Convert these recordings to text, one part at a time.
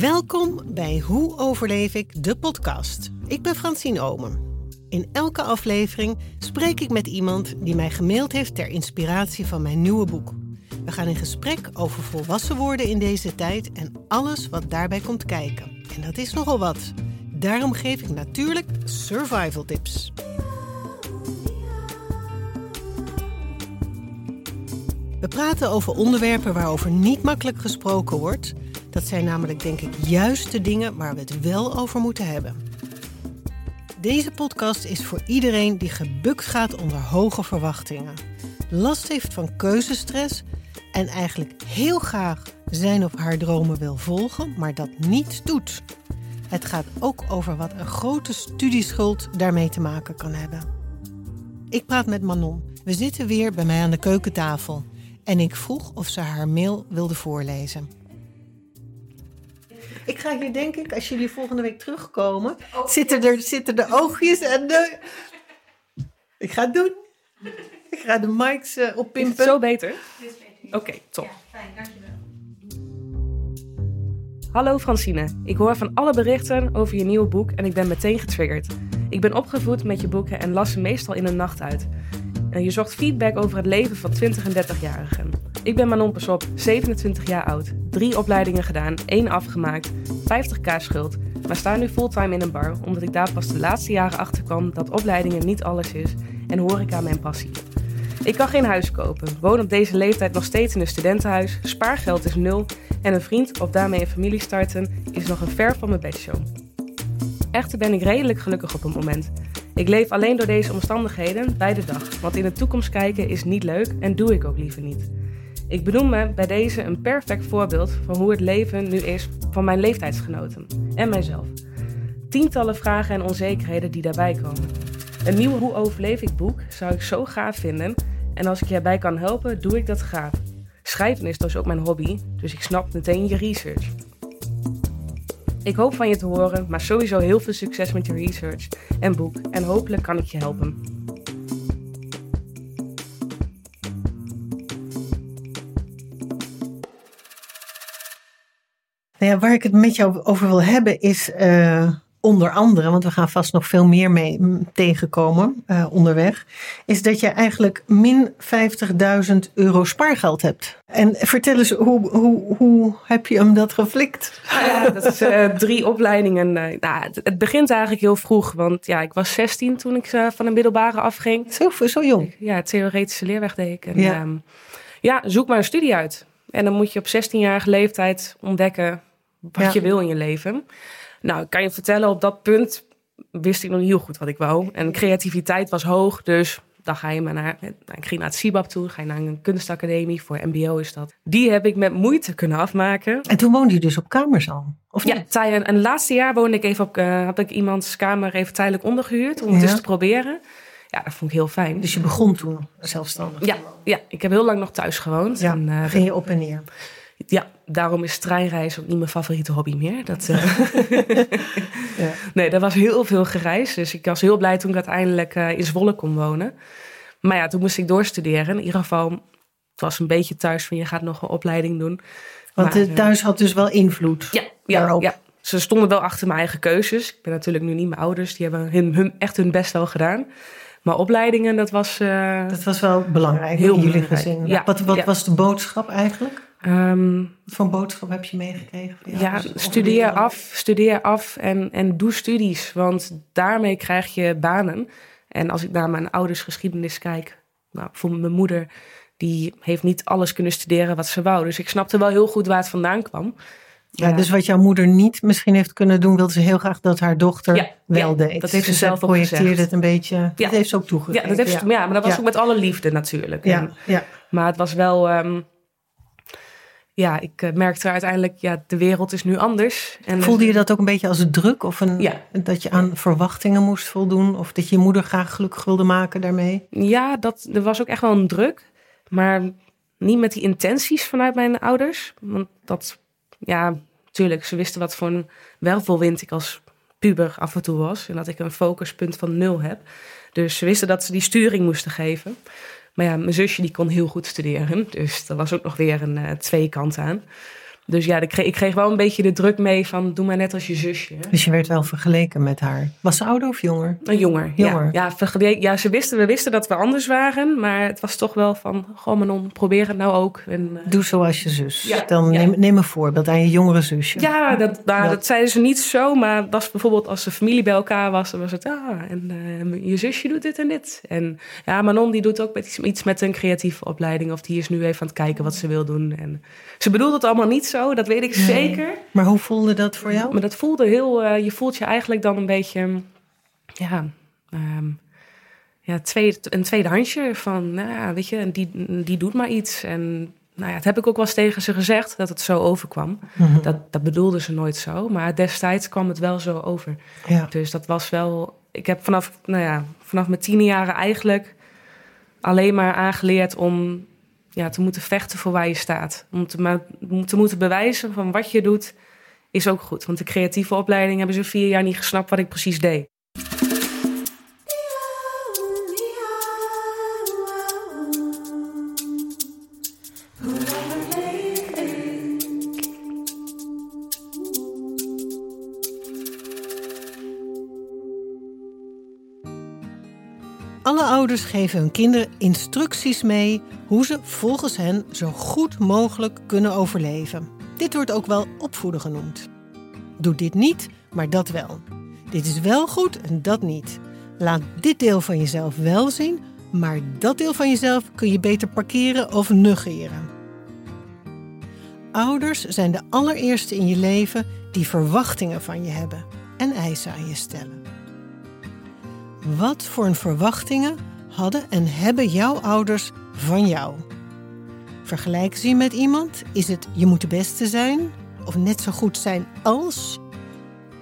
Welkom bij Hoe overleef ik de podcast. Ik ben Francine Omen. In elke aflevering spreek ik met iemand die mij gemaild heeft ter inspiratie van mijn nieuwe boek. We gaan in gesprek over volwassen worden in deze tijd en alles wat daarbij komt kijken. En dat is nogal wat. Daarom geef ik natuurlijk survival tips. We praten over onderwerpen waarover niet makkelijk gesproken wordt. Dat zijn namelijk, denk ik, juist de dingen waar we het wel over moeten hebben. Deze podcast is voor iedereen die gebukt gaat onder hoge verwachtingen, last heeft van keuzestress en eigenlijk heel graag zijn of haar dromen wil volgen, maar dat niet doet. Het gaat ook over wat een grote studieschuld daarmee te maken kan hebben. Ik praat met Manon. We zitten weer bij mij aan de keukentafel en ik vroeg of ze haar mail wilde voorlezen. Ik ga hier denk ik, als jullie volgende week terugkomen, zitten, er, zitten de oogjes en de... Ik ga het doen. Ik ga de mics uh, oppimpen. Zo beter? Oké, top. Ja, fijn, dankjewel. Hallo Francine, ik hoor van alle berichten over je nieuwe boek en ik ben meteen getriggerd. Ik ben opgevoed met je boeken en las ze meestal in een nacht uit. En je zocht feedback over het leven van 20 en 30-jarigen. Ik ben Manon Pasop, 27 jaar oud, drie opleidingen gedaan, één afgemaakt, 50k schuld, maar sta nu fulltime in een bar omdat ik daar pas de laatste jaren achter kwam dat opleidingen niet alles is en horeca mijn passie. Ik kan geen huis kopen, woon op deze leeftijd nog steeds in een studentenhuis, spaargeld is nul en een vriend of daarmee een familie starten is nog een ver van mijn bedshow. Echter ben ik redelijk gelukkig op het moment. Ik leef alleen door deze omstandigheden bij de dag, want in de toekomst kijken is niet leuk en doe ik ook liever niet. Ik benoem me bij deze een perfect voorbeeld van hoe het leven nu is van mijn leeftijdsgenoten en mijzelf. Tientallen vragen en onzekerheden die daarbij komen. Een nieuw Hoe overleef ik boek zou ik zo gaaf vinden en als ik je erbij kan helpen, doe ik dat graag. Schrijven is dus ook mijn hobby, dus ik snap meteen je research. Ik hoop van je te horen, maar sowieso heel veel succes met je research en boek en hopelijk kan ik je helpen. Nou ja, waar ik het met jou over wil hebben is uh, onder andere, want we gaan vast nog veel meer mee tegenkomen uh, onderweg, is dat je eigenlijk min 50.000 euro spaargeld hebt. En vertel eens, hoe, hoe, hoe heb je hem dat geflikt? Ja, dat is uh, drie opleidingen. Uh, nou, het, het, begint eigenlijk heel vroeg, want ja, ik was 16 toen ik van een middelbare afging. Zo, zo jong? Ja, theoretische leerweg deed ik. En, ja. Um, ja, zoek maar een studie uit. En dan moet je op 16-jarige leeftijd ontdekken wat ja. je wil in je leven. Nou, ik kan je vertellen, op dat punt wist ik nog niet heel goed wat ik wou. En creativiteit was hoog, dus dan ga je maar naar. Ik ging naar het CIBAP toe, ga je naar een kunstacademie, voor MBO is dat. Die heb ik met moeite kunnen afmaken. En toen woonde je dus op kamers al? Of ja, tijdens en het laatste jaar woonde ik even op, uh, had ik iemands kamer even tijdelijk ondergehuurd om het ja. eens te proberen. Ja, dat vond ik heel fijn. Dus je begon toen zelfstandig? Ja, ja ik heb heel lang nog thuis gewoond. Ja, en, uh, ging je op en neer? Ja, daarom is treinreizen ook niet mijn favoriete hobby meer. Dat, uh... ja. Nee, er was heel veel gereisd. Dus ik was heel blij toen ik uiteindelijk uh, in Zwolle kon wonen. Maar ja, toen moest ik doorstuderen. In ieder geval, het was een beetje thuis van je gaat nog een opleiding doen. Want maar, thuis had dus wel invloed ja, ja, daarop? Ja, ze stonden wel achter mijn eigen keuzes. Ik ben natuurlijk nu niet mijn ouders. Die hebben hun, hun, echt hun best wel gedaan. Maar opleidingen, dat was... Dat was wel belangrijk heel in jullie gezin. Wat wat was de boodschap eigenlijk? Um, wat voor boodschap heb je meegekregen? Ja, studeer af, studeer af en, en doe studies. Want daarmee krijg je banen. En als ik naar mijn ouders geschiedenis kijk... Nou, bijvoorbeeld mijn moeder... die heeft niet alles kunnen studeren wat ze wou. Dus ik snapte wel heel goed waar het vandaan kwam. Ja, ja, dus wat jouw moeder niet misschien heeft kunnen doen, wilde ze heel graag dat haar dochter ja, wel ja, deed. Dat heeft dus ze zelf ook projecteerde het een beetje. Dat heeft ze ook toegegeven. Ja, dat heeft ze, ja. maar dat was ook met alle liefde natuurlijk. Ja, ja. Maar het was wel. Um, ja, ik uh, merkte uiteindelijk, ja, de wereld is nu anders. En Voelde je dat ook een beetje als druk? Of een, ja. dat je aan verwachtingen moest voldoen? Of dat je je moeder graag gelukkig wilde maken daarmee? Ja, dat, er was ook echt wel een druk. Maar niet met die intenties vanuit mijn ouders. Want dat, ja, Tuurlijk, ze wisten wat voor een wervelwind ik als puber af en toe was. En dat ik een focuspunt van nul heb. Dus ze wisten dat ze die sturing moesten geven. Maar ja, mijn zusje die kon heel goed studeren. Dus er was ook nog weer een uh, twee kant aan. Dus ja, ik kreeg, ik kreeg wel een beetje de druk mee van doe maar net als je zusje. Dus je werd wel vergeleken met haar. Was ze ouder of jonger? Een jonger, Jonger. Ja, ja, ja ze wisten, we wisten dat we anders waren. Maar het was toch wel van, goh Manon, probeer het nou ook. En, eh, Doe zoals je zus. Ja, Dan ja. Neem, neem een voorbeeld aan je jongere zusje. ja, dat, nou, Dat- dat zeiden ze niet zo. Maar was bijvoorbeeld als de familie bij elkaar was. Dan was het, ah, en eh, je zusje doet dit en dit. En ja, Manon die doet ook met iets, iets met een creatieve opleiding. Of die is nu even aan het kijken wat ze wil doen. En ze bedoelt het allemaal niet zo, dat weet ik zeker. Maar hoe voelde dat voor jou? Maar dat voelde heel, eh, je voelt je eigenlijk dan een beetje, ja, ehm, ja tweede, een tweede handje van, nou ja, weet je, die, die doet maar iets. En nou ja, dat heb ik ook wel eens tegen ze gezegd, dat het zo overkwam. Mhm. Dat, dat bedoelde ze nooit zo, maar destijds kwam het wel zo over. Ja. Dus dat was wel, ik heb vanaf, nou ja, vanaf mijn tiende jaren eigenlijk alleen maar aangeleerd om ja, te moeten vechten voor waar je staat. Om te, moeten bewijzen van wat je doet, is ook goed. Want de creatieve opleiding hebben ze vier jaar niet gesnapt wat ik precies deed. Alle ouders geven hun kinderen instructies mee hoe ze volgens hen zo goed mogelijk kunnen overleven. Dit wordt ook wel opvoeden genoemd. Doe dit niet, maar dat wel. Dit is wel goed en dat niet. Laat dit deel van jezelf wel zien, maar dat deel van jezelf kun je beter parkeren of negeren. Ouders zijn de allereerste in je leven die verwachtingen van je hebben en eisen aan je stellen. Wat voor een verwachtingen hadden en hebben jouw ouders van jou? Vergelijken ze je met iemand? Is het je moet de beste zijn? Of net zo goed zijn als?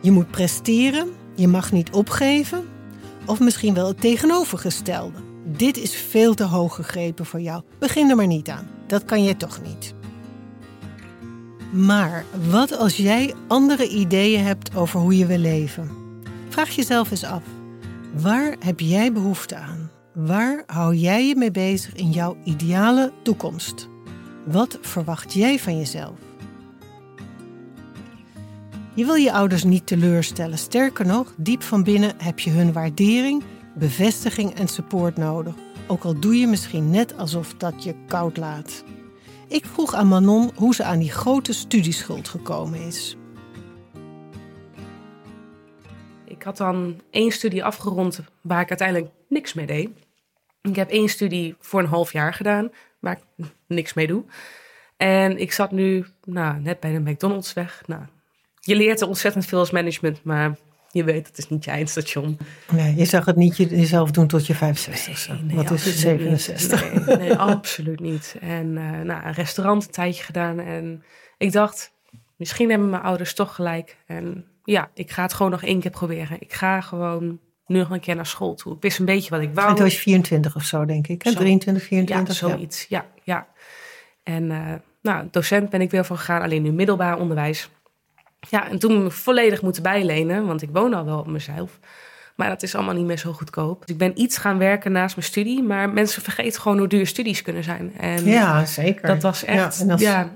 Je moet presteren? Je mag niet opgeven? Of misschien wel het tegenovergestelde? Dit is veel te hoog gegrepen voor jou. Begin er maar niet aan. Dat kan jij toch niet. Maar wat als jij andere ideeën hebt over hoe je wil leven? Vraag jezelf eens af. Waar heb jij behoefte aan? Waar hou jij je mee bezig in jouw ideale toekomst? Wat verwacht jij van jezelf? Je wil je ouders niet teleurstellen. Sterker nog, diep van binnen heb je hun waardering, bevestiging en support nodig. Ook al doe je misschien net alsof dat je koud laat. Ik vroeg aan Manon hoe ze aan die grote studieschuld gekomen is. Ik had dan één studie afgerond waar ik uiteindelijk niks mee deed. Ik heb één studie voor een half jaar gedaan waar ik niks mee doe. En ik zat nu nou, net bij de McDonald's weg. Nou, je leert er ontzettend veel als management, maar je weet, het is niet je eindstation. Nee, je zag het niet je- jezelf doen tot je 65. zo. Wat is het, absoluut niet. 67? Nee, nee, absoluut niet. En eh, nou, een restaurant een tijdje gedaan. En ik dacht, misschien hebben mijn ouders toch gelijk. En ja, ik ga het gewoon nog één keer proberen. Ik ga gewoon nu nog een keer naar school toe. Ik wist een beetje wat ik wou. En toen was je 24 of zo, denk ik. Hè? Zo. 23, Ja, 24. zoiets. Ja, ja. En eh, nou, docent ben ik weer voor gegaan, alleen nu middelbaar onderwijs. Ja, en toen me volledig moeten bijlenen, want ik woon al wel op mezelf. Maar dat is allemaal niet meer zo goedkoop. Dus ik ben iets gaan werken naast mijn studie, maar mensen vergeten gewoon hoe duur studies kunnen zijn. En Ja, zeker. dat was echt, Ja, en als, ja,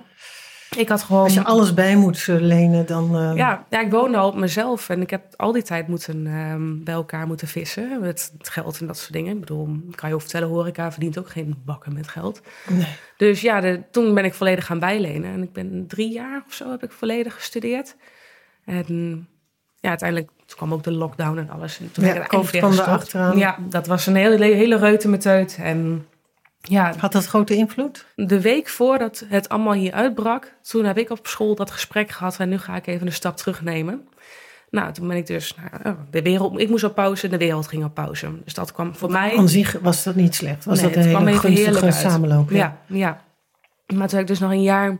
ik had gewoon... als je alles bij moet eh, lenen, dan... eh, Ja, ja, ik woonde al op mezelf en ik heb al die tijd moeten, ehm, bij elkaar moeten vissen. Met het geld en dat soort dingen. Ik bedoel, ik kan je ook vertellen, horeca verdient ook geen bakken met geld. nee. Dus ja, de, toen ben ik volledig gaan bijlenen. En ik ben drie jaar of zo heb ik volledig gestudeerd. En ja, uiteindelijk toen kwam ook de lockdown en alles. En toen Ja, ik COVID kwam. Ja, dat was een hele, hele reutemeteut. En ja, Had dat grote invloed? de week voordat het allemaal hier uitbrak... toen heb ik op school dat gesprek gehad... en nu ga ik even een stap terugnemen. Nou, toen ben ik dus... Nou, de wereld, ik moest op pauze en de wereld ging op pauze. Dus dat kwam voor mij... Aan zich was dat niet slecht. Was Nee, dat een het kwam hele gunstige samenloop? Ja, ja. Maar toen heb ik dus nog een jaar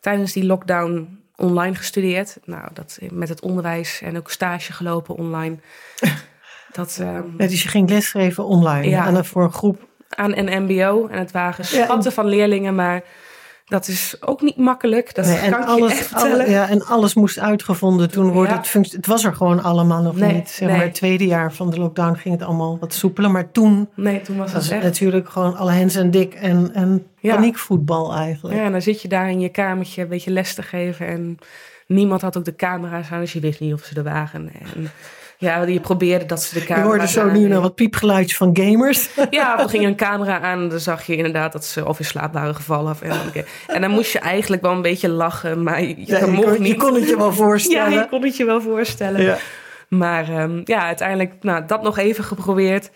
tijdens die lockdown online gestudeerd. Nou, dat met het onderwijs en ook stage gelopen online. Dat ehm, Ja, dus je ging lesgeven online Ja. aan een, voor een groep. Aan een MBO. En het waren Ja, schatten van leerlingen, maar Dat is ook niet makkelijk. Dat Nee, kan ik je alles, echt vertellen. alle- ja, en alles moest uitgevonden. Toen wordt Ja. het functie. Het was er gewoon allemaal nog Nee, niet. Zeg maar, het tweede jaar van de lockdown ging het allemaal wat soepeler. Maar toen Nee, toen was was het het echt. natuurlijk gewoon alle hens en dik en, en Ja. paniekvoetbal eigenlijk. Ja, en dan zit je daar in je kamertje een beetje les te geven. En niemand had ook de camera's aan, dus je wist niet of ze er waren. En ja, je probeerde dat ze de Je camera's hoorde zo nu nog wat piepgeluidjes van gamers. Ja, er ging een camera aan en dan zag je inderdaad dat ze of in slaap waren gevallen. Of, en, en dan moest je eigenlijk wel een beetje lachen, maar je, Ja, je, mocht kon, niet. je kon het je wel Ja, voorstellen. je kon het je wel voorstellen. Ja. Maar ehm, ja, uiteindelijk nou, dat nog even geprobeerd.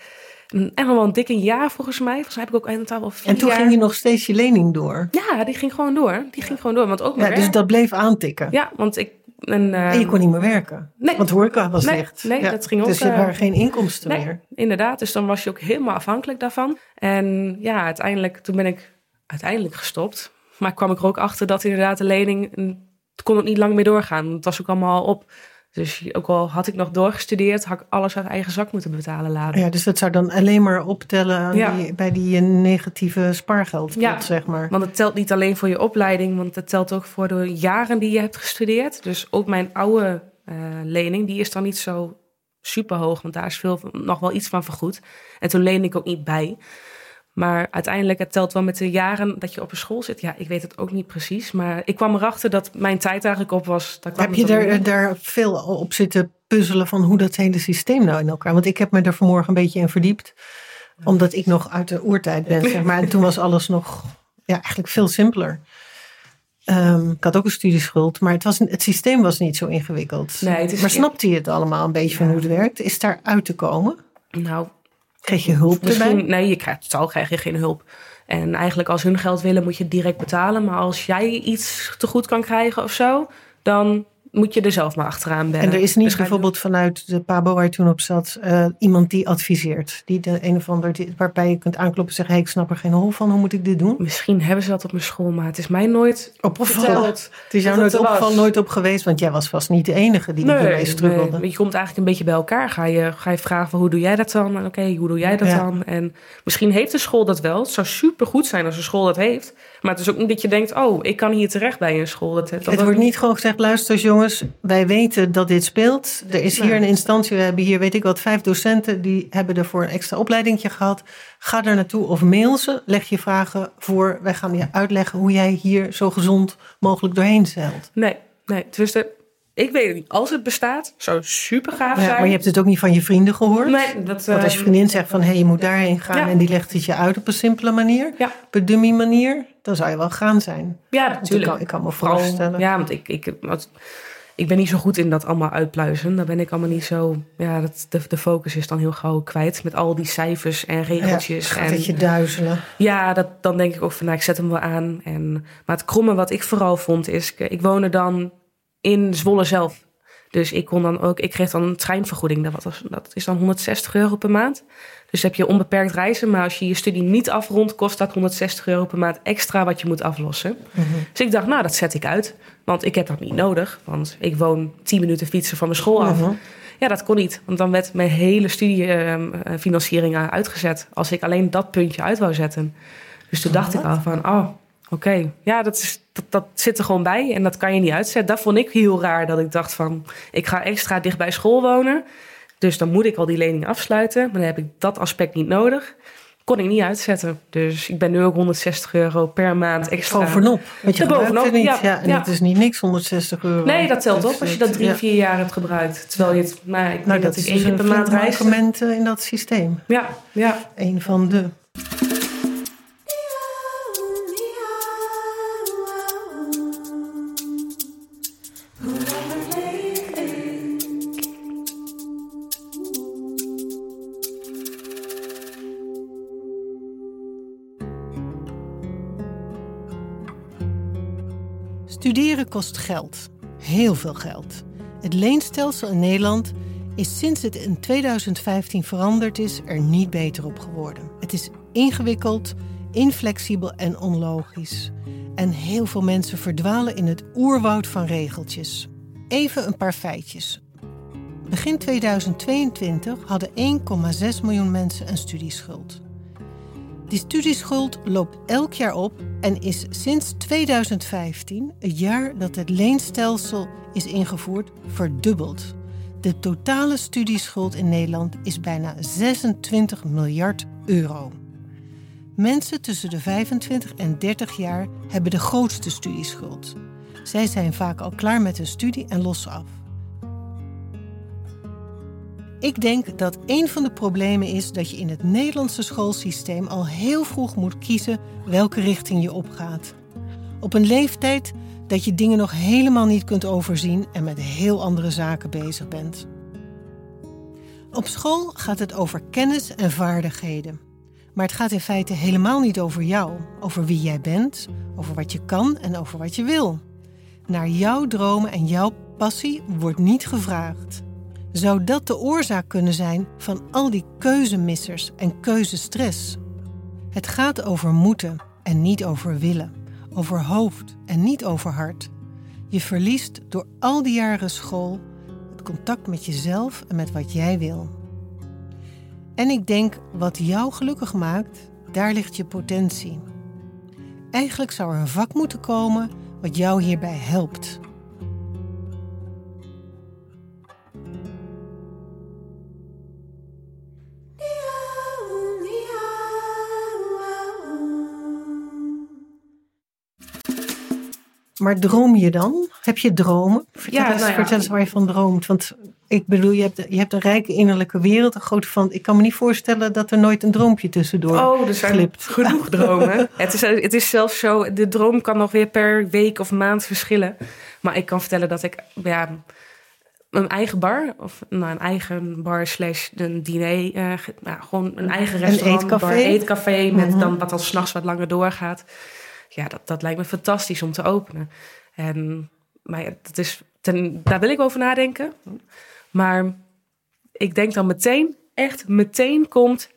En nog wel een dikke jaar volgens mij. Volgens mij heb ik ook in totaal wel vier En toen jaar. ging je nog steeds je lening door. Ja, die ging gewoon door. Die ging gewoon door. Want ook Ja, dus dat bleef aantikken. Ja, want ik... En, ehm, En je kon niet meer werken. Nee. Want horeca was Nee, dicht. nee, dat ging ook, Dus er eh, waren geen inkomsten Nee, meer. inderdaad. Dus dan was je ook helemaal afhankelijk daarvan. En ja, uiteindelijk, toen ben ik uiteindelijk gestopt. Maar kwam ik er ook achter dat inderdaad de lening, mm, het kon ook niet lang meer doorgaan. Het was ook allemaal al op. Dus ook al had ik nog doorgestudeerd, had ik alles uit eigen zak moeten betalen later. Ja, dus dat zou dan alleen maar optellen Ja. die, bij die eh, negatieve spaargeld, Ja. zeg maar. Want het telt niet alleen voor je opleiding, want het telt ook voor de jaren die je hebt gestudeerd. Dus ook mijn oude eh, lening, die is dan niet zo super hoog, want daar is veel, nog wel iets van vergoed. En toen leende ik ook niet bij. Maar uiteindelijk, het telt wel met de jaren dat je op een school zit. Ja, ik weet het ook niet precies. Maar ik kwam erachter dat mijn tijd eigenlijk op was. Daar kwam Heb je daar, daar veel op zitten puzzelen van hoe dat hele systeem nou in elkaar? Want ik heb me er vanmorgen een beetje in verdiept. Omdat ik nog uit de oertijd ben, zeg maar. En toen was alles nog ja, eigenlijk veel simpeler. Ehm, ik had ook een studieschuld, maar het, was, het systeem was niet zo ingewikkeld. Nee, het is- maar snapte je het allemaal een beetje van hoe het werkt? Is daar uit te komen? Nou, Kreeg je hulp erbij? Nee, je krijgt, totaal krijg je geen hulp. En eigenlijk als hun geld willen, moet je het direct betalen. Maar als jij iets te goed kan krijgen of zo, dan moet je er zelf maar achteraan bellen. En er is niet Dus je- bijvoorbeeld vanuit de Pabo waar je toen op zat, eh, iemand die adviseert. Die de een of ander, die- waarbij je kunt aankloppen en zeggen: hey, ik snap er geen hol van, hoe moet ik dit doen? Misschien hebben ze dat op mijn school, maar het is mij nooit Opgevallen. Het is jou nooit opgevallen, nooit op geweest, want jij was vast niet de enige die hiermee struggelde. nee, je komt eigenlijk een beetje bij elkaar. Ga je, ga je vragen van hoe doe jij dat dan? En oké, hoe doe jij dat Ja. dan? En misschien heeft de school dat wel. Het zou super goed zijn als een school dat heeft. Maar het is ook niet dat je denkt, oh, ik kan hier terecht bij een school. Dat, dat Het wordt niet gewoon gezegd, luister eens jongens, wij weten dat dit speelt. Er is hier een instantie, we hebben hier weet ik wat, vijf docenten, die hebben ervoor een extra opleidingje gehad. Ga er naartoe of mail ze, leg je vragen voor. Wij gaan je uitleggen hoe jij hier zo gezond mogelijk doorheen zeilt. Nee, nee. Dus de, ik weet het niet. Als het bestaat, zou super gaaf Ja, zijn. maar je hebt het ook niet van je vrienden gehoord. Nee, dat, Want als je eh, vriendin zegt van, hé, hey, je moet daarheen gaan Ja. en die legt het je uit op een simpele manier, Ja. op een dummy manier, dan zou je wel gaan zijn. Ja, natuurlijk. Ik kan, ik kan me voorstellen. Ja, want ik, ik, wat- ik ben niet zo goed in dat allemaal uitpluizen. Daar ben ik allemaal niet zo... Ja, dat, de, de focus is dan heel gauw kwijt. Met al die cijfers en regeltjes. gaat en, het je duizelen. Ja, dat, dan denk ik ook van, nou, ik zet hem wel aan. En, maar het kromme wat ik vooral vond is, ik, ik woonde dan in Zwolle zelf. Dus ik kon dan ook, ik kreeg dan een treinvergoeding. Dat, was, dat is dan 160 euro per maand. Dus heb je onbeperkt reizen. Maar als je je studie niet afrondt, kost dat 160 euro per maand extra wat je moet aflossen. Dus ik dacht, nou, dat zet ik uit. Want ik heb dat niet nodig. Want ik woon 10 minuten fietsen van mijn school af. Mhm. Ja, dat kon niet. Want dan werd mijn hele studiefinanciering eh, uitgezet. Als ik alleen dat puntje uit wou zetten. Dus toen dacht ik al van, oh, oké. Ja, dat, is, dat, dat zit er gewoon bij. En dat kan je niet uitzetten. Dat vond ik heel raar. Dat ik dacht van, ik ga extra dicht bij school wonen. Dus dan moet ik al die lening afsluiten. Maar dan heb ik dat aspect niet nodig. Kon ik niet uitzetten. Dus ik ben nu ook 160 euro per maand extra. Bovenop. Want je het niet. Ja, Ja, en ja. dat is niet niks, 160 euro. Nee, dat telt Dus op als je dat drie, ja. vier jaar hebt gebruikt. Terwijl je het, maar ik Nou, denk dat dat is ik één dus keer per maand flink reis. mankement eh, in dat systeem. Ja, ja. Een van de. Kost geld. Heel veel geld. Het leenstelsel in Nederland is sinds het in 2015 veranderd is er niet beter op geworden. Het is ingewikkeld, inflexibel en onlogisch. En heel veel mensen verdwalen in het oerwoud van regeltjes. Even een paar feitjes. Begin 2022 hadden 1,6 miljoen mensen een studieschuld. Die studieschuld loopt elk jaar op en is sinds 2015, het jaar dat het leenstelsel is ingevoerd, verdubbeld. De totale studieschuld in Nederland is bijna 26 miljard euro. Mensen tussen de 25 en 30 jaar hebben de grootste studieschuld. Zij zijn vaak al klaar met hun studie en lossen af. Ik denk dat een van de problemen is dat je in het Nederlandse schoolsysteem al heel vroeg moet kiezen welke richting je opgaat. Op een leeftijd dat je dingen nog helemaal niet kunt overzien en met heel andere zaken bezig bent. Op school gaat het over kennis en vaardigheden. Maar het gaat in feite helemaal niet over jou, over wie jij bent, over wat je kan en over wat je wil. Naar jouw dromen en jouw passie wordt niet gevraagd. Zou dat de oorzaak kunnen zijn van al die keuzemissers en keuzestress? Het gaat over moeten en niet over willen, over hoofd en niet over hart. Je verliest door al die jaren school het contact met jezelf en met wat jij wil. En ik denk, wat jou gelukkig maakt, daar ligt je potentie. Eigenlijk zou er een vak moeten komen wat jou hierbij helpt. Maar droom je dan? Heb je dromen? Vertel, Ja, eens, nou ja. vertel eens waar je van droomt. Want ik bedoel, je hebt, je hebt een rijke innerlijke wereld. Een grote van, ik kan me niet voorstellen dat er nooit een droompje tussendoor Oh, er zijn glipt. genoeg dromen. het, is, het is zelfs zo, de droom kan nog weer per week of maand verschillen. Maar ik kan vertellen dat ik ja, een eigen bar, of nou, een eigen bar slash een diner, eh, nou, gewoon een eigen Een restaurant, eetcafé? bar, eetcafé, met Mhm. dan wat dan s'nachts wat langer doorgaat. Ja, dat, dat lijkt me fantastisch om te openen. En, maar dat is, daar wil ik over nadenken. Maar ik denk dan meteen, echt meteen komt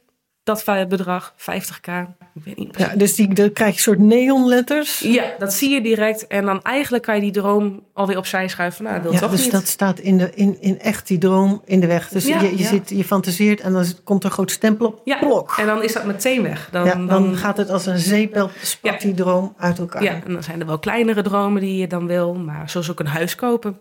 dat bedrag, 50k. Ik weet niet. Ja, dus die, dan krijg je een soort neonletters. Ja, dat zie je direct. En dan eigenlijk kan je die droom alweer opzij schuiven. Nou, dat wil Ja, toch dus niet. dat staat in, de, in, in echt die droom in de weg. Dus Ja, je, je, ja. zit, je fantaseert en dan komt er een groot stempel op. ja, Plok. en dan is dat meteen weg. Dan, dan, dan, gaat het als een zeepbel, spat die droom uit elkaar. ja, en dan zijn er wel kleinere dromen die je dan wil. Maar zoals ook een huis kopen.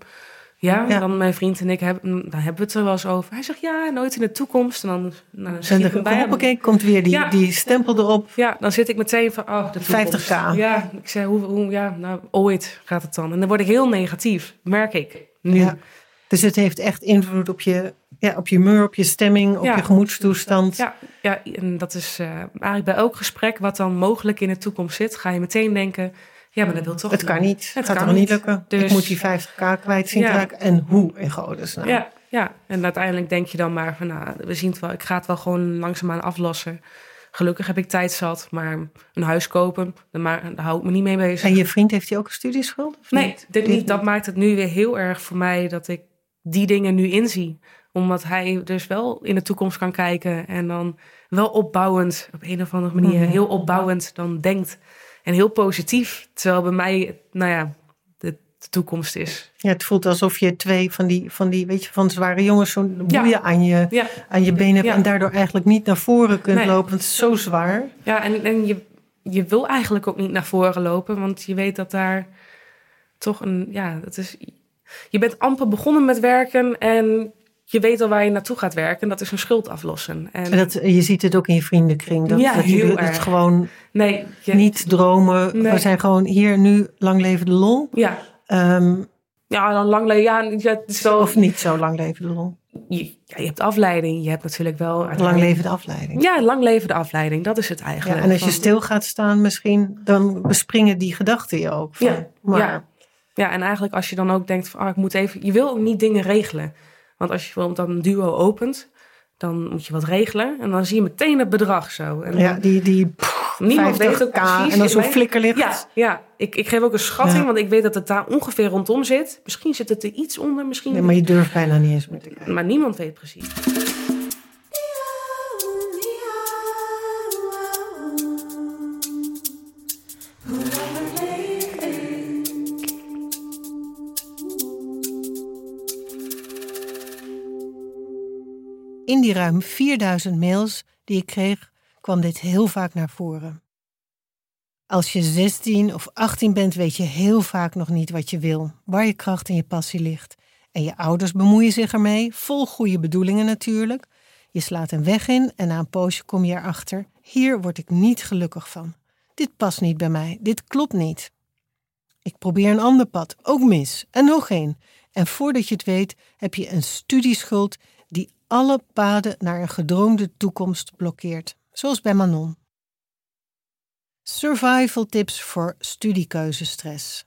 Ja, Ja. dan mijn vriend en ik, hebben, daar hebben we het er wel eens over. Hij zegt, ja, nooit in de toekomst. En dan, nou, dan dan bij hem. hoppakee, komt weer die, Ja. die stempel erop. Ja, dan zit ik meteen van, oh, de toekomst. 50k. Ja, ik zei, hoe, hoe, ja, nou, ooit gaat het dan. En dan word ik heel negatief, merk ik. Nu. Ja. Dus het heeft echt invloed op je, ja, op je humeur, op je stemming, op Ja. je gemoedstoestand. Ja, ja, en dat is eh, eigenlijk bij elk gesprek wat dan mogelijk in de toekomst zit, ga je meteen denken, ja, maar dat wil toch Het kan niet. Het gaat kan toch niet lukken? Ik Dus- moet die 50k kwijt zien Ja. raken. En hoe in godesnaam? Ja, ja, en uiteindelijk denk je dan maar van, nou, we zien het wel, ik ga het wel gewoon langzaamaan aflossen. Gelukkig heb ik tijd zat, maar een huis kopen, daar, hou ik me niet mee bezig. En je vriend heeft hij ook een studieschuld? Of Nee, niet? dit niet. Dat maakt het nu weer heel erg voor mij dat ik die dingen nu inzie. Omdat hij dus wel in de toekomst kan kijken en dan wel opbouwend, op een of andere manier, Mhm. heel opbouwend dan denkt. En heel positief. Terwijl bij mij, nou ja, de, de toekomst is. Ja, het voelt alsof je twee van die, van die weet je, van zware jongens zo'n Ja. boeien aan je, Ja, aan je benen hebt. Ja. En daardoor eigenlijk niet naar voren kunt Nee. lopen. Want het is zo zwaar. ja en, en je, je wil eigenlijk ook niet naar voren lopen, want je weet dat daar toch een, ja, dat is. Je bent amper begonnen met werken en je weet al waar je naartoe gaat werken. Dat is een schuld aflossen. En, En dat, je ziet het ook in je vriendenkring. Dat, Ja, dat dat erg. gewoon nee, je, niet dromen. Nee. We zijn gewoon hier nu, lang leven de lol. Ja, Ehm, ja, dan lang leven. Ja, ja, het of niet zo lang leven de lol. Je, ja, je hebt afleiding. Je hebt natuurlijk wel. Lang leven de afleiding. Ja, lang leven de afleiding. Dat is het Ja, eigenlijk. en als je Van- stil gaat staan misschien, dan bespringen die gedachten je ook. Van, Ja, maar ja. Ja, en eigenlijk als je dan ook denkt van, ah, ik moet even... Je wil ook niet dingen regelen. Want als je bijvoorbeeld dan een duo opent, dan moet je wat regelen. En dan zie je meteen het bedrag zo. En ja, die, die niemand weet ook 50k precies. en dan zo'n flikkerlicht. Ja, ja. Ik, ik geef ook een schatting, Ja. want ik weet dat het daar ongeveer rondom zit. Misschien zit het er iets onder, misschien... Nee, maar je durft bijna niet eens meer te kijken. maar niemand weet precies. Die ruim 4000 mails die ik kreeg, kwam dit heel vaak naar voren. Als je 16 of 18 bent, weet je heel vaak nog niet wat je wil, waar je kracht en je passie ligt. En je ouders bemoeien zich ermee, vol goede bedoelingen natuurlijk. Je slaat een weg in en na een poosje kom je erachter: hier word ik niet gelukkig van. Dit past niet bij mij, dit klopt niet. Ik probeer een ander pad, ook mis, en nog één. En voordat je het weet, heb je een studieschuld die alle paden naar een gedroomde toekomst blokkeert, zoals bij Manon. Survival tips voor studiekeuzestress.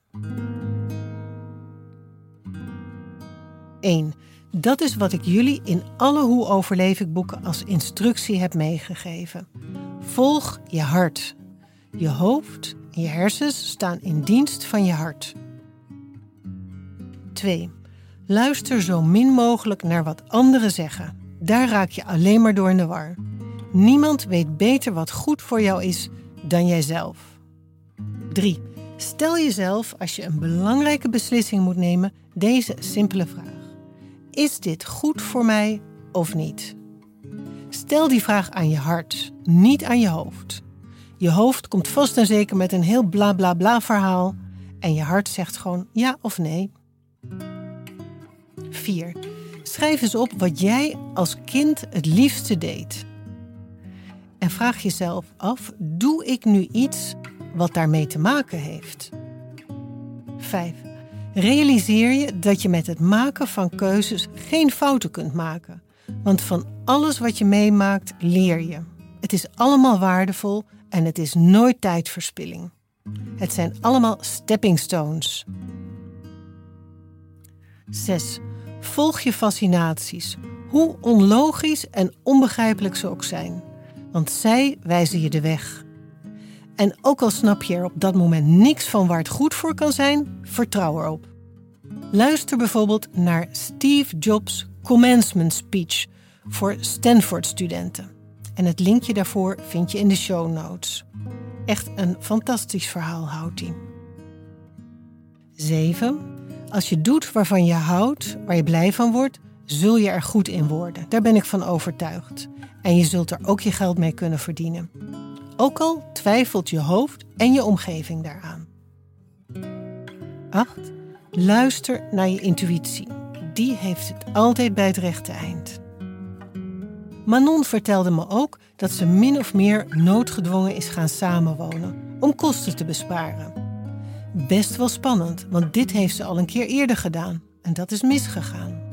1. Dat is wat ik jullie in alle Hoe overleef ik boeken als instructie heb meegegeven. Volg je hart. Je hoofd en je hersens staan in dienst van je hart. 2. Luister zo min mogelijk naar wat anderen zeggen. Daar raak je alleen maar door in de war. Niemand weet beter wat goed voor jou is dan jijzelf. 3. Stel jezelf als je een belangrijke beslissing moet nemen deze simpele vraag: Is dit goed voor mij of niet? Stel die vraag aan je hart, niet aan je hoofd. Je hoofd komt vast en zeker met een heel bla bla bla verhaal en je hart zegt gewoon ja of nee. 4. Schrijf eens op wat jij als kind het liefste deed. En vraag jezelf af: doe ik nu iets wat daarmee te maken heeft? 5. Realiseer je dat je met het maken van keuzes geen fouten kunt maken. Want van alles wat je meemaakt leer je. Het is allemaal waardevol en het is nooit tijdverspilling. Het zijn allemaal stepping stones. 6. Volg je fascinaties, hoe onlogisch en onbegrijpelijk ze ook zijn. Want zij wijzen je de weg. En ook al snap je er op dat moment niks van waar het goed voor kan zijn, vertrouw erop. Luister bijvoorbeeld naar Steve Jobs' commencement speech voor Stanford-studenten. En het linkje daarvoor vind je in de show notes. Echt een fantastisch verhaal houdt hij. 7. Als je doet waarvan je houdt, waar je blij van wordt, zul je er goed in worden. Daar ben ik van overtuigd. En je zult er ook je geld mee kunnen verdienen. Ook al twijfelt je hoofd en je omgeving daaraan. 8. Luister naar je intuïtie. Die heeft het altijd bij het rechte eind. Manon vertelde me ook dat ze min of meer noodgedwongen is gaan samenwonen om kosten te besparen. Best wel spannend, want dit heeft ze al een keer eerder gedaan en dat is misgegaan.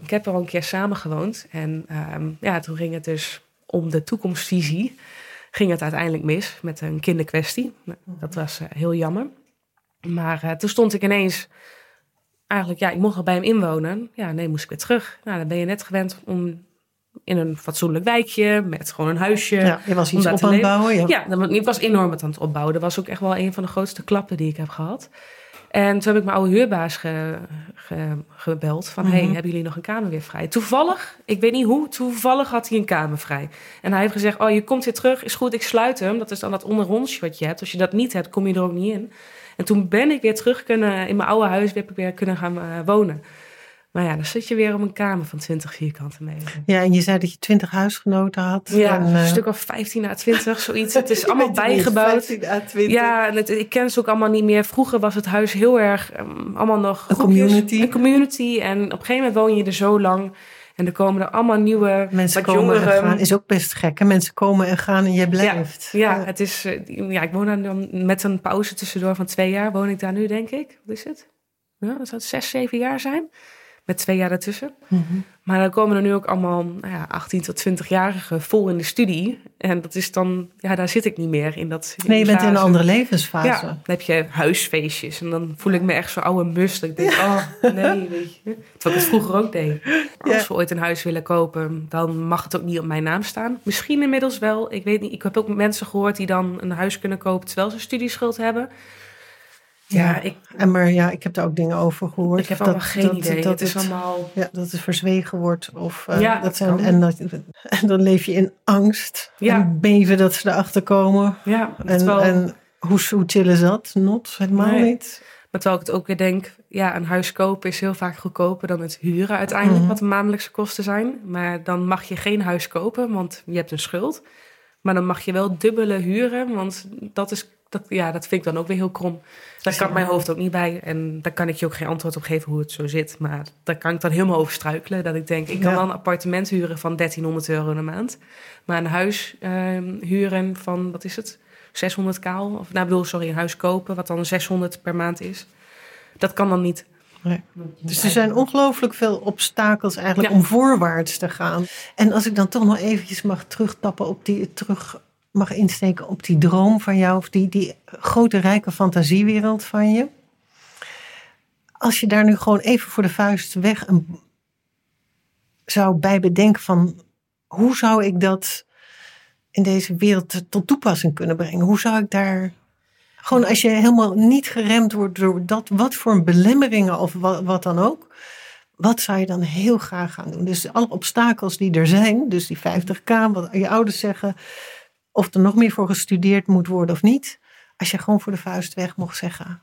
Ik heb er al een keer samen gewoond en ehm, ja, toen ging het dus om de toekomstvisie. Ging het uiteindelijk mis met een kinderkwestie. Dat was uh, heel jammer. Maar uh, toen stond ik ineens eigenlijk, ja, ik mocht al bij hem inwonen. Ja, nee, moest ik weer terug. Nou, dan ben je net gewend om in een fatsoenlijk wijkje met gewoon een huisje. Ja, je was iets op aan het bouwen. Ja, ja ik was enorm aan het opbouwen. Dat was ook echt wel een van de grootste klappen die ik heb gehad. En toen heb ik mijn oude huurbaas ge, gebeld van... hey, mhm. hebben jullie nog een kamer weer vrij? Toevallig, ik weet niet hoe, toevallig had hij een kamer vrij. En hij heeft gezegd, oh, je komt weer terug, is goed, ik sluit hem. Dat is dan dat onderrondje wat je hebt. Als je dat niet hebt, kom je er ook niet in. En toen ben ik weer terug kunnen, in mijn oude huis weer, weer kunnen gaan uh, wonen. Maar ja, dan zit je weer op een kamer van 20 vierkante meter. Ja, en je zei dat je 20 huisgenoten had. Ja, en, een uh... stuk of 15 à 20, zoiets. Het is allemaal bijgebouwd. 15 à 20. Ja, en het, ik ken ze ook allemaal niet meer. Vroeger was het huis heel erg, um, allemaal nog... Een community. Een community. En op een gegeven moment woon je er zo lang... En er komen er allemaal nieuwe, mensen komen jongeren. En gaan. Is ook best gek. Hè? Mensen komen en gaan en jij blijft. Ja, ja, Het is, eh, ja ik woon daar dan met een pauze tussendoor van twee jaar. Woon ik daar nu, denk ik. Wat is het? Ja, dat zou zes, zeven jaar zijn met twee jaar ertussen. Mhm. Maar dan komen er nu ook allemaal nou ja, 18 tot 20-jarigen vol in de studie. En dat is dan, ja, daar zit ik niet meer in dat. nee, je bent in een andere levensfase. Ja, dan heb je huisfeestjes en dan voel ik me echt zo oude must. Ik denk, oh nee, weet je. Terwijl ik het vroeger ook deed. Als we ooit een huis willen kopen, dan mag het ook niet op mijn naam staan. Misschien inmiddels wel, ik weet niet. Ik heb ook mensen gehoord die dan een huis kunnen kopen terwijl ze studieschuld hebben. Ja, ik, en maar ja, ik heb daar ook dingen over gehoord. Ik heb allemaal geen dat, idee. Dat, is allemaal... Ja, dat het verzwegen wordt. Of, uh, ja, dat zijn, en, dat, en dan leef je in angst. Ja. En beven dat ze erachter komen. Ja, en, en hoe, hoe chill is dat? Not, helemaal nee. niet. Maar Maar terwijl ik het ook weer denk, ja, een huis kopen is heel vaak goedkoper dan het huren uiteindelijk, Mhm. wat de maandelijkse kosten zijn. Maar dan mag je geen huis kopen, want je hebt een schuld. Maar dan mag je wel dubbele huren, want dat is, dat, ja, dat vind ik dan ook weer heel krom. Daar kan mijn hoofd ook niet bij. En daar kan ik je ook geen antwoord op geven hoe het zo zit. Maar daar kan ik dan helemaal over struikelen. Dat ik denk, ik kan Ja. wel een appartement huren van 1300 euro de maand. Maar een huis ehm, huren van, wat is het? 600 kaal. Of nou, bedoel, sorry, een huis kopen, wat dan 600 per maand is. Dat kan dan niet. Nee. Dus er zijn ongelooflijk veel obstakels eigenlijk Ja. om voorwaarts te gaan. En als ik dan toch nog eventjes mag terugtappen op die, terug mag insteken op die droom van jou, of die, die grote rijke fantasiewereld van je. Als je daar nu gewoon even voor de vuist weg een, zou bij bedenken van hoe zou ik dat in deze wereld tot toepassing kunnen brengen? Hoe zou ik daar gewoon als je helemaal niet geremd wordt door dat, wat voor belemmeringen of wat, wat dan ook. Wat zou je dan heel graag gaan doen? Dus alle obstakels die er zijn, dus die 50k, wat je ouders zeggen, of er nog meer voor gestudeerd moet worden of niet. Als je gewoon voor de vuist weg mocht zeggen.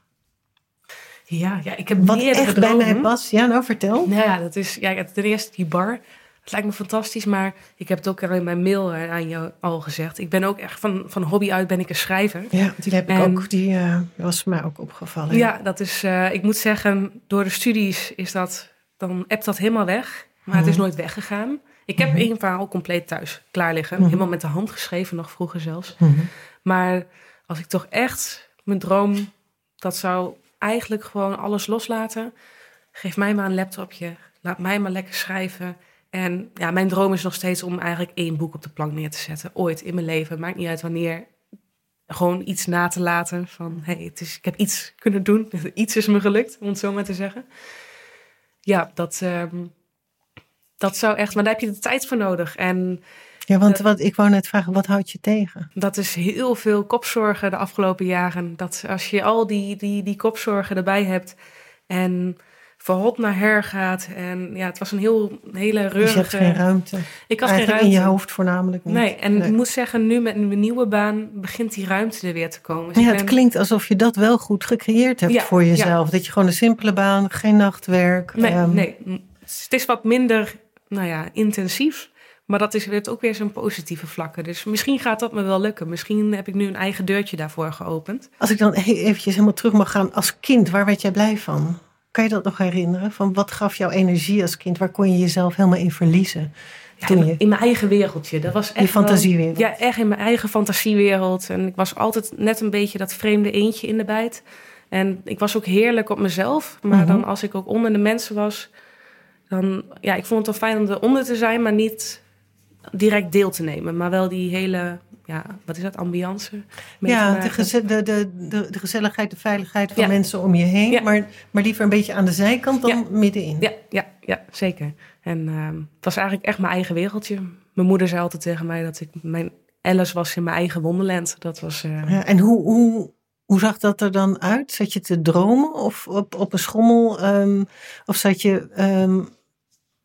Ja, ja ik heb Wat echt bij mij past. Ja, nou vertel. Nou ja, dat is ja, ten eerste die bar. Het lijkt me fantastisch, maar ik heb het ook al in mijn mail aan jou al gezegd. Ik ben ook echt van, van hobby uit ben ik een schrijver. Ja, die heb ik ook. Die eh, was mij ook opgevallen. Ja, dat is, eh, ik moet zeggen, door de studies is dat, dan appt dat helemaal weg. Maar het is Mhm. nooit weggegaan. Ik heb Mhm. één verhaal compleet thuis klaar liggen. Mhm. Helemaal met de hand geschreven, nog vroeger zelfs. Mhm. Maar als ik toch echt mijn droom, dat zou eigenlijk gewoon alles loslaten. Geef mij maar een laptopje. Laat mij maar lekker schrijven. En ja, mijn droom is nog steeds om eigenlijk één boek op de plank neer te zetten. Ooit in mijn leven. Maakt niet uit wanneer. Gewoon iets na te laten van, hey, het is, ik heb iets kunnen doen. Iets is me gelukt, om het zo maar te zeggen. Ja, dat, ehm, dat zou echt, maar daar heb je de tijd voor nodig. En Ja, want wat, ik wou net vragen, wat houdt je tegen? dat is heel veel kopzorgen de afgelopen jaren. Dat als je al die, die, die kopzorgen erbij hebt en van hot naar her gaat. En ja, het was een heel, hele Dus je hebt reurige... geen ruimte. ik had geen ruimte. in je hoofd voornamelijk niet. Nee, en Nee. ik moet zeggen, nu met een nieuwe baan begint die ruimte er weer te komen. Dus Ja, het klinkt alsof je dat wel goed gecreëerd hebt Ja, voor jezelf. Dat je gewoon een simpele baan, geen nachtwerk. Nee, ehm, nee, het is wat minder nou ja, intensief. Maar dat is, heeft ook weer zijn positieve vlakken. Dus misschien gaat dat me wel lukken. Misschien heb ik nu een eigen deurtje daarvoor geopend. Als ik dan eventjes helemaal terug mag gaan als kind, waar werd jij blij van? Kan je dat nog herinneren? Van wat gaf jou energie als kind? Waar kon je jezelf helemaal in verliezen? Ja, Toen in, je, in mijn eigen wereldje. Dat was echt je wel- fantasiewereld. Ja, echt in mijn eigen fantasiewereld. En ik was altijd net een beetje dat vreemde eentje in de bijt. En ik was ook heerlijk op mezelf. Maar Mhm. dan als ik ook onder de mensen was... dan, ja, ik vond het wel fijn om eronder te zijn... maar niet direct deel te nemen. Maar wel die hele, ja, wat is dat, ambiance? Ja, de, geze- de, de, de, de gezelligheid, de veiligheid van Ja. mensen om je heen. Ja. Maar, maar liever een beetje aan de zijkant dan Ja. middenin. Ja, ja, ja, zeker. En ehm, het was eigenlijk echt mijn eigen wereldje. Mijn moeder zei altijd tegen mij dat ik mijn Alice was in mijn eigen wonderland. Dat was... Ja, en hoe, hoe, hoe zag dat er dan uit? Zat je te dromen of op, op een schommel? ehm, of zat je ehm,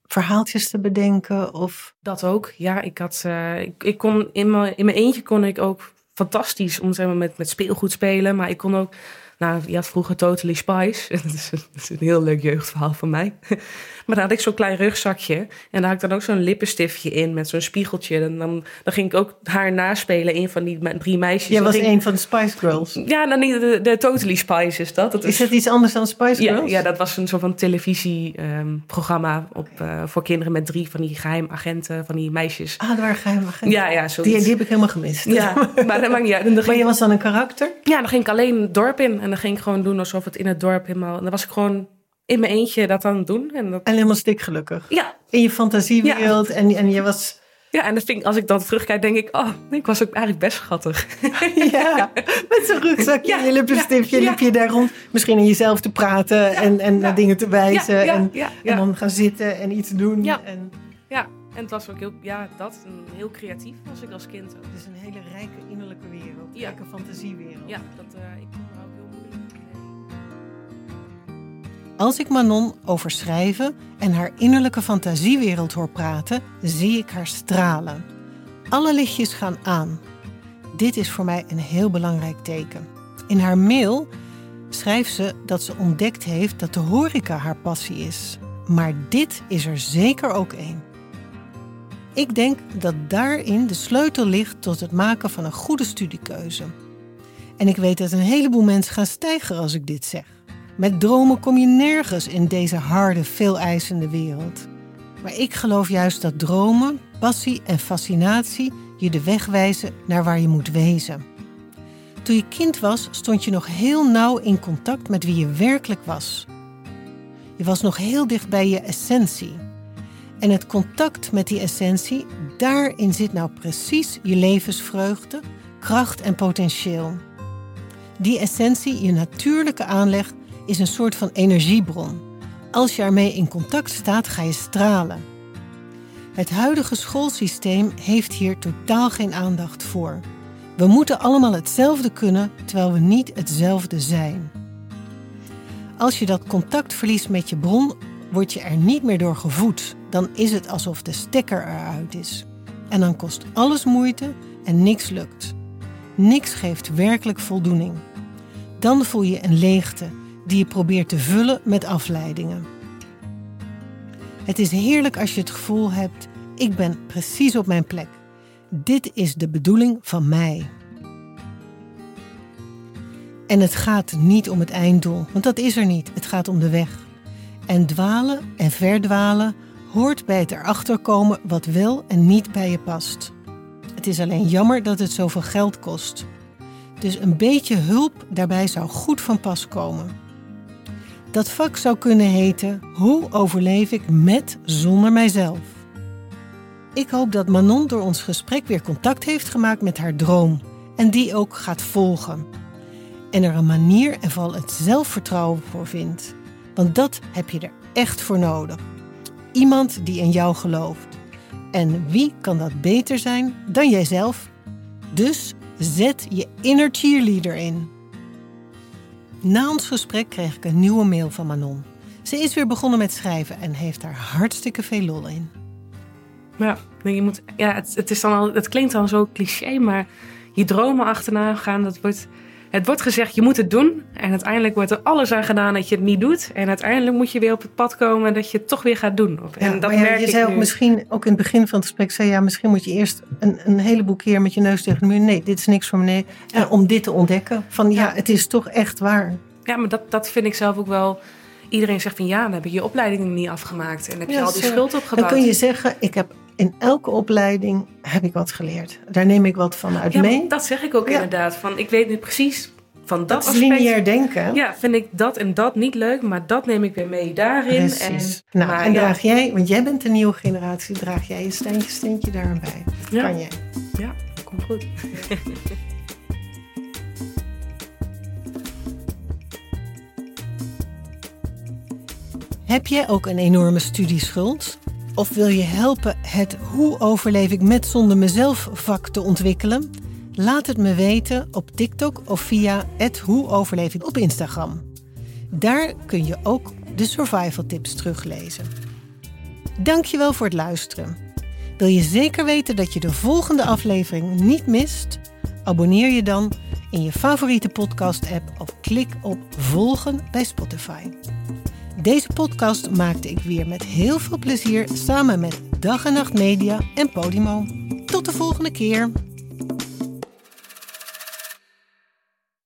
verhaaltjes te bedenken? Of... Dat ook, ja. Ik, had, eh, ik, kon in mijn, in mijn eentje kon ik ook fantastisch om zeg maar, met, met speelgoed spelen. Maar ik kon ook, nou, je had vroeger Totally Spice. dat, is, dat is een heel leuk jeugdverhaal van mij. maar dan had ik zo'n klein rugzakje. En daar had ik dan ook zo'n lippenstiftje in met zo'n spiegeltje. En dan, dan ging ik ook haar naspelen, een van die me- drie meisjes. Jij was ging- een van de Spice Girls. Ja, dan niet de, de Totally Spice is dat. dat Is dat iets anders dan Spice Girls? ja, dat was een soort van televisieprogramma op op voor kinderen met drie van die geheimagenten, van die meisjes. Ah, daar geheim agent. Ja, ja, die, zoiets. die heb ik helemaal gemist. Ja, maar dat maakt niet uit. En Maar je was dan een karakter? ja, dan ging ik alleen het dorp in. En dan ging ik gewoon doen alsof het in het dorp helemaal... En dan was ik gewoon in mijn eentje dat aan het doen. En dat, En helemaal stikgelukkig. ja, In je fantasiewereld. En, en je was... ja, en dat vind ik, als ik dan terugkijk, denk ik... Oh, ik was ook eigenlijk best schattig. Ja, met zo'n rugzakje Ja, en je lippenstiftje ja, liep je daar rond. Misschien in jezelf te praten en, en naar dingen te wijzen. En, ja, en dan gaan zitten en iets doen. Ja. En, ja, en het was ook heel... Ja, dat. heel creatief was ik als kind ook. het is een hele rijke innerlijke wereld. Ja. Rijke fantasiewereld. Ja, dat, eh, ik Als ik Manon over schrijven en haar innerlijke fantasiewereld hoor praten, zie ik haar stralen. Alle lichtjes gaan aan. Dit is voor mij een heel belangrijk teken. In haar mail schrijft ze dat ze ontdekt heeft dat de horeca haar passie is. Maar dit is er zeker ook één. Ik denk dat daarin de sleutel ligt tot het maken van een goede studiekeuze. En ik weet dat een heleboel mensen gaan stijgen als ik dit zeg. Met dromen kom je nergens in deze harde, veel eisende wereld. Maar ik geloof juist dat dromen, passie en fascinatie je de weg wijzen naar waar je moet wezen. Toen je kind was, stond je nog heel nauw in contact met wie je werkelijk was. Je was nog heel dicht bij je essentie. En het contact met die essentie, daarin zit nou precies je levensvreugde, kracht en potentieel. Die essentie, je natuurlijke aanleg, is een soort van energiebron. Als je ermee in contact staat, ga je stralen. Het huidige schoolsysteem heeft hier totaal geen aandacht voor. We moeten allemaal hetzelfde kunnen terwijl we niet hetzelfde zijn. Als je dat contact verliest met je bron, word je er niet meer door gevoed. Dan is het alsof de stekker eruit is. En dan kost alles moeite en niks lukt. Niks geeft werkelijk voldoening. Dan voel je een leegte die je probeert te vullen met afleidingen. Het is heerlijk als je het gevoel hebt: ik ben precies op mijn plek. Dit is de bedoeling van mij. En het gaat niet om het einddoel, want dat is er niet. Het gaat om de weg. En dwalen en verdwalen hoort bij het erachter komen wat wel en niet bij je past. Het is alleen jammer dat het zoveel geld kost. Dus een beetje hulp daarbij zou goed van pas komen. Dat vak zou kunnen heten Hoe overleef ik met zonder mijzelf? Ik hoop dat Manon door ons gesprek weer contact heeft gemaakt met haar droom en die ook gaat volgen. En er een manier en vooral het zelfvertrouwen voor vindt. Want dat heb je er echt voor nodig. Iemand die in jou gelooft. En wie kan dat beter zijn dan jijzelf? Dus zet je inner cheerleader in. Na ons gesprek kreeg ik een nieuwe mail van Manon. Ze is weer begonnen met schrijven en heeft daar hartstikke veel lol in. Ja, je moet, ja het, het, is dan al, het klinkt dan zo cliché, maar je dromen achterna gaan, dat wordt, het wordt gezegd, je moet het doen. En uiteindelijk wordt er alles aan gedaan dat je het niet doet. En uiteindelijk moet je weer op het pad komen dat je het toch weer gaat doen. en dat merk je zei ook misschien, ook in het begin van het gesprek, zei ja, misschien moet je eerst een, een heleboel keer met je neus tegen de muur. Nee, dit is niks voor me. Nee. En om dit te ontdekken, van ja, het is toch echt waar. Ja, maar dat, dat vind ik zelf ook wel iedereen zegt van ja, dan heb je je opleiding niet afgemaakt en heb je al die schuld opgebouwd. Dan kun je zeggen, ik heb in elke opleiding heb ik wat geleerd. Daar neem ik wat van uit ja, mee. Dat zeg ik ook inderdaad. Van, ik weet nu precies van dat, dat aspect. lineair denken. Ja, vind ik dat en dat niet leuk, maar dat neem ik weer mee daarin. Precies. En, nou, en draag jij, want jij bent de nieuwe generatie, draag jij je steentje, steentje daaraan bij. Kan jij? Ja, komt goed. Heb jij ook een enorme studieschuld? Of wil je helpen het Hoe overleef ik met zonder mezelf vak te ontwikkelen? Laat het me weten op TikTok of via het Hoe op Instagram. Daar kun je ook de survival tips teruglezen. Dankjewel voor het luisteren. Wil je zeker weten dat je de volgende aflevering niet mist? Abonneer je dan in je favoriete podcast-app of klik op volgen bij Spotify. Deze podcast maakte ik weer met heel veel plezier samen met Dag en Nacht Media en Podimo. Tot de volgende keer.